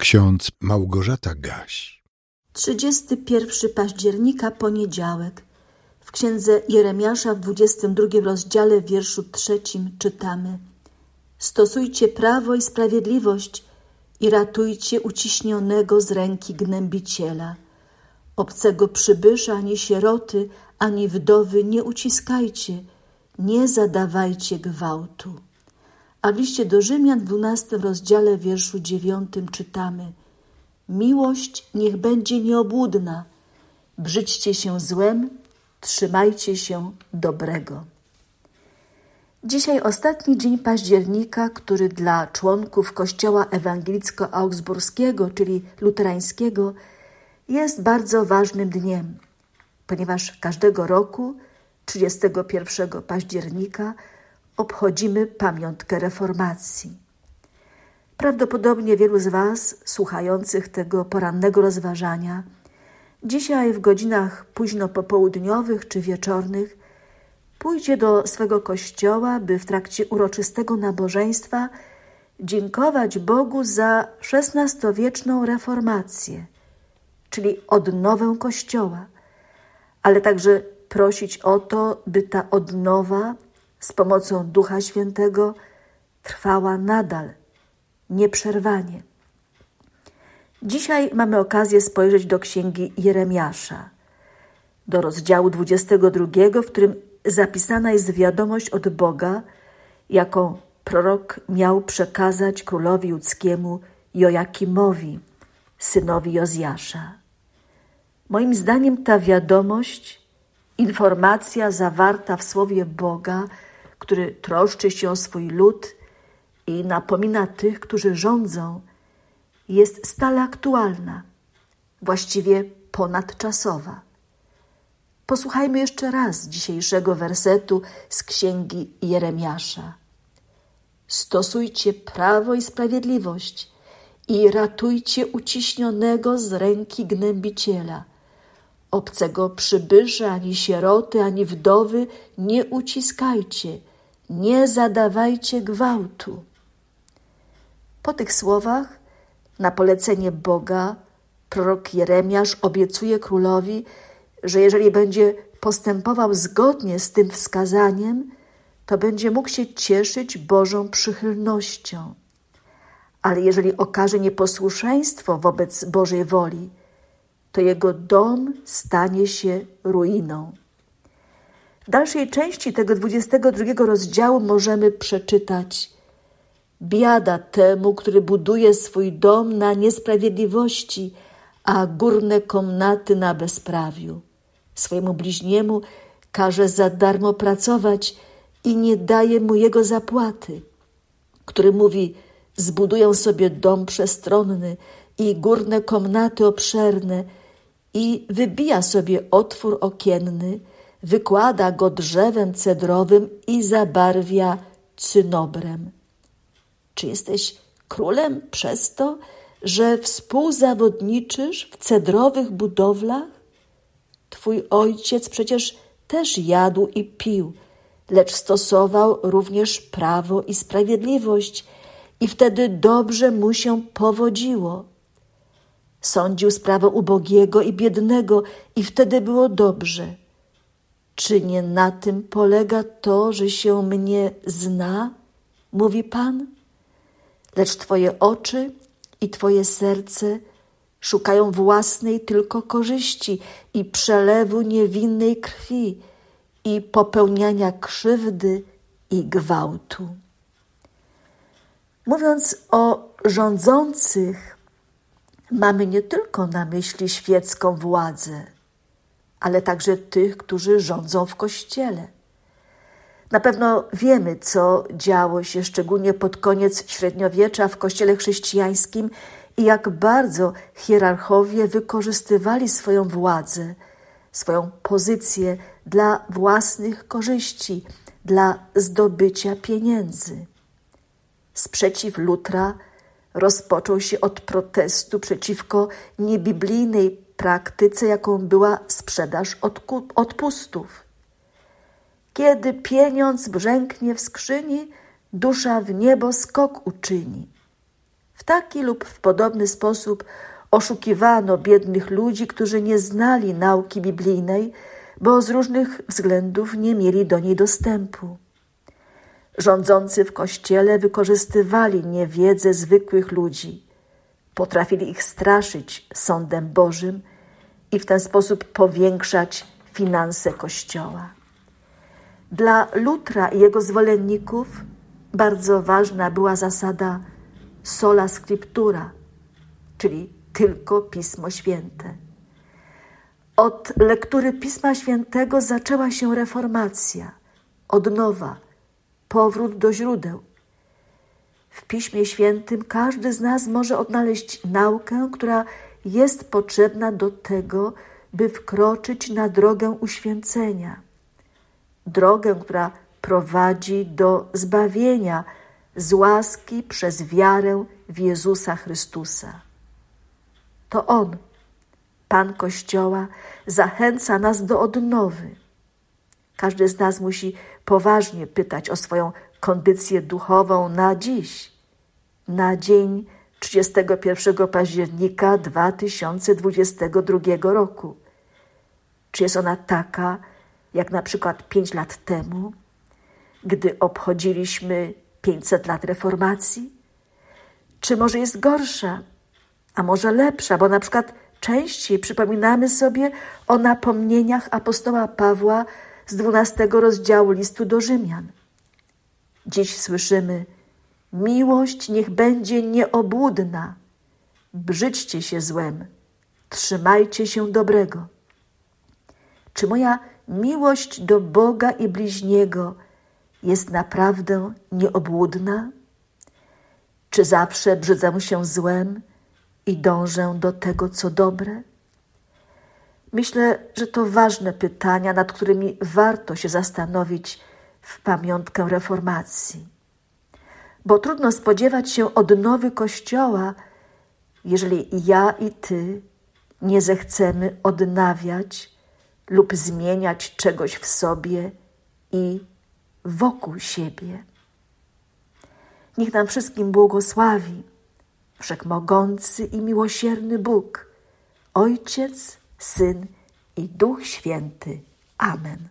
Ksiądz Małgorzata Gaś. 31 października, poniedziałek. W księdze Jeremiasza w 22 rozdziale, wierszu trzecim czytamy: Stosujcie prawo i sprawiedliwość i ratujcie uciśnionego z ręki gnębiciela. Obcego przybysza ani sieroty, ani wdowy nie uciskajcie, nie zadawajcie gwałtu. A w liście do Rzymian w 12 rozdziale wierszu 9 czytamy: Miłość niech będzie nieobłudna, brzydźcie się złem, trzymajcie się dobrego. Dzisiaj ostatni dzień października, który dla członków Kościoła Ewangelicko-Augsburskiego, czyli luterańskiego, jest bardzo ważnym dniem, ponieważ każdego roku 31 października obchodzimy pamiątkę reformacji. Prawdopodobnie wielu z Was, słuchających tego porannego rozważania, dzisiaj w godzinach późno popołudniowych czy wieczornych pójdzie do swego kościoła, by w trakcie uroczystego nabożeństwa dziękować Bogu za XVI-wieczną reformację, czyli odnowę Kościoła, ale także prosić o to, by ta odnowa z pomocą Ducha Świętego trwała nadal, nieprzerwanie. Dzisiaj mamy okazję spojrzeć do księgi Jeremiasza, do rozdziału 22, w którym zapisana jest wiadomość od Boga, jaką prorok miał przekazać królowi judzkiemu Joakimowi, synowi Jozjasza. Moim zdaniem ta wiadomość, informacja zawarta w słowie Boga, który troszczy się o swój lud i napomina tych, którzy rządzą, jest stale aktualna, właściwie ponadczasowa. Posłuchajmy jeszcze raz dzisiejszego wersetu z księgi Jeremiasza. Stosujcie prawo i sprawiedliwość i ratujcie uciśnionego z ręki gnębiciela. Obcego przybysza, ani sieroty, ani wdowy nie uciskajcie, nie zadawajcie gwałtu. Po tych słowach, na polecenie Boga, prorok Jeremiasz obiecuje królowi, że jeżeli będzie postępował zgodnie z tym wskazaniem, to będzie mógł się cieszyć Bożą przychylnością. Ale jeżeli okaże nieposłuszeństwo wobec Bożej woli, to jego dom stanie się ruiną. W dalszej części tego 22 rozdziału możemy przeczytać: Biada temu, który buduje swój dom na niesprawiedliwości, a górne komnaty na bezprawiu. Swojemu bliźniemu każe za darmo pracować i nie daje mu jego zapłaty, który mówi: Zbuduję sobie dom przestronny i górne komnaty obszerne, i wybija sobie otwór okienny, wykłada go drzewem cedrowym i zabarwia cynobrem. Czy jesteś królem przez to, że współzawodniczysz w cedrowych budowlach? Twój ojciec przecież też jadł i pił, lecz stosował również prawo i sprawiedliwość, i wtedy dobrze mu się powodziło. Sądził sprawę ubogiego i biednego, i wtedy było dobrze. Czy nie na tym polega to, że się mnie zna? mówi Pan. Lecz Twoje oczy i Twoje serce szukają własnej tylko korzyści i przelewu niewinnej krwi i popełniania krzywdy i gwałtu. Mówiąc o rządzących, mamy nie tylko na myśli świecką władzę, ale także tych, którzy rządzą w kościele. Na pewno wiemy, co działo się szczególnie pod koniec średniowiecza w kościele chrześcijańskim i jak bardzo hierarchowie wykorzystywali swoją władzę, swoją pozycję dla własnych korzyści, dla zdobycia pieniędzy. Sprzeciw Lutra rozpoczął się od protestu przeciwko niebiblijnej praktyce, jaką była sprzedaż odpustów. Kiedy pieniądz brzęknie w skrzyni, dusza w niebo skok uczyni. W taki lub w podobny sposób oszukiwano biednych ludzi, którzy nie znali nauki biblijnej, bo z różnych względów nie mieli do niej dostępu. Rządzący w kościele wykorzystywali niewiedzę zwykłych ludzi, potrafili ich straszyć sądem Bożym i w ten sposób powiększać finanse kościoła. Dla Lutra i jego zwolenników bardzo ważna była zasada sola scriptura, czyli tylko Pismo Święte. Od lektury Pisma Świętego zaczęła się reformacja, odnowa, powrót do źródeł. W Piśmie Świętym każdy z nas może odnaleźć naukę, która jest potrzebna do tego, by wkroczyć na drogę uświęcenia. Drogę, która prowadzi do zbawienia z łaski przez wiarę w Jezusa Chrystusa. To On, Pan Kościoła, zachęca nas do odnowy. Każdy z nas musi poważnie pytać o swoją kondycję duchową na dziś, na dzień 31 października 2022 roku. Czy jest ona taka, jak na przykład pięć lat temu, gdy obchodziliśmy 500 lat reformacji? Czy może jest gorsza, a może lepsza, bo na przykład częściej przypominamy sobie o napomnieniach apostoła Pawła z 12 rozdziału listu do Rzymian. Dziś słyszymy: Miłość niech będzie nieobłudna, brzydźcie się złem, trzymajcie się dobrego. Czy moja miłość do Boga i bliźniego jest naprawdę nieobłudna? Czy zawsze brzydzę się złem i dążę do tego, co dobre? Myślę, że to ważne pytania, nad którymi warto się zastanowić w pamiątkę reformacji. Bo trudno spodziewać się odnowy Kościoła, jeżeli ja i Ty nie zechcemy odnawiać lub zmieniać czegoś w sobie i wokół siebie. Niech nam wszystkim błogosławi Wszechmogący i miłosierny Bóg, Ojciec, Syn i Duch Święty. Amen.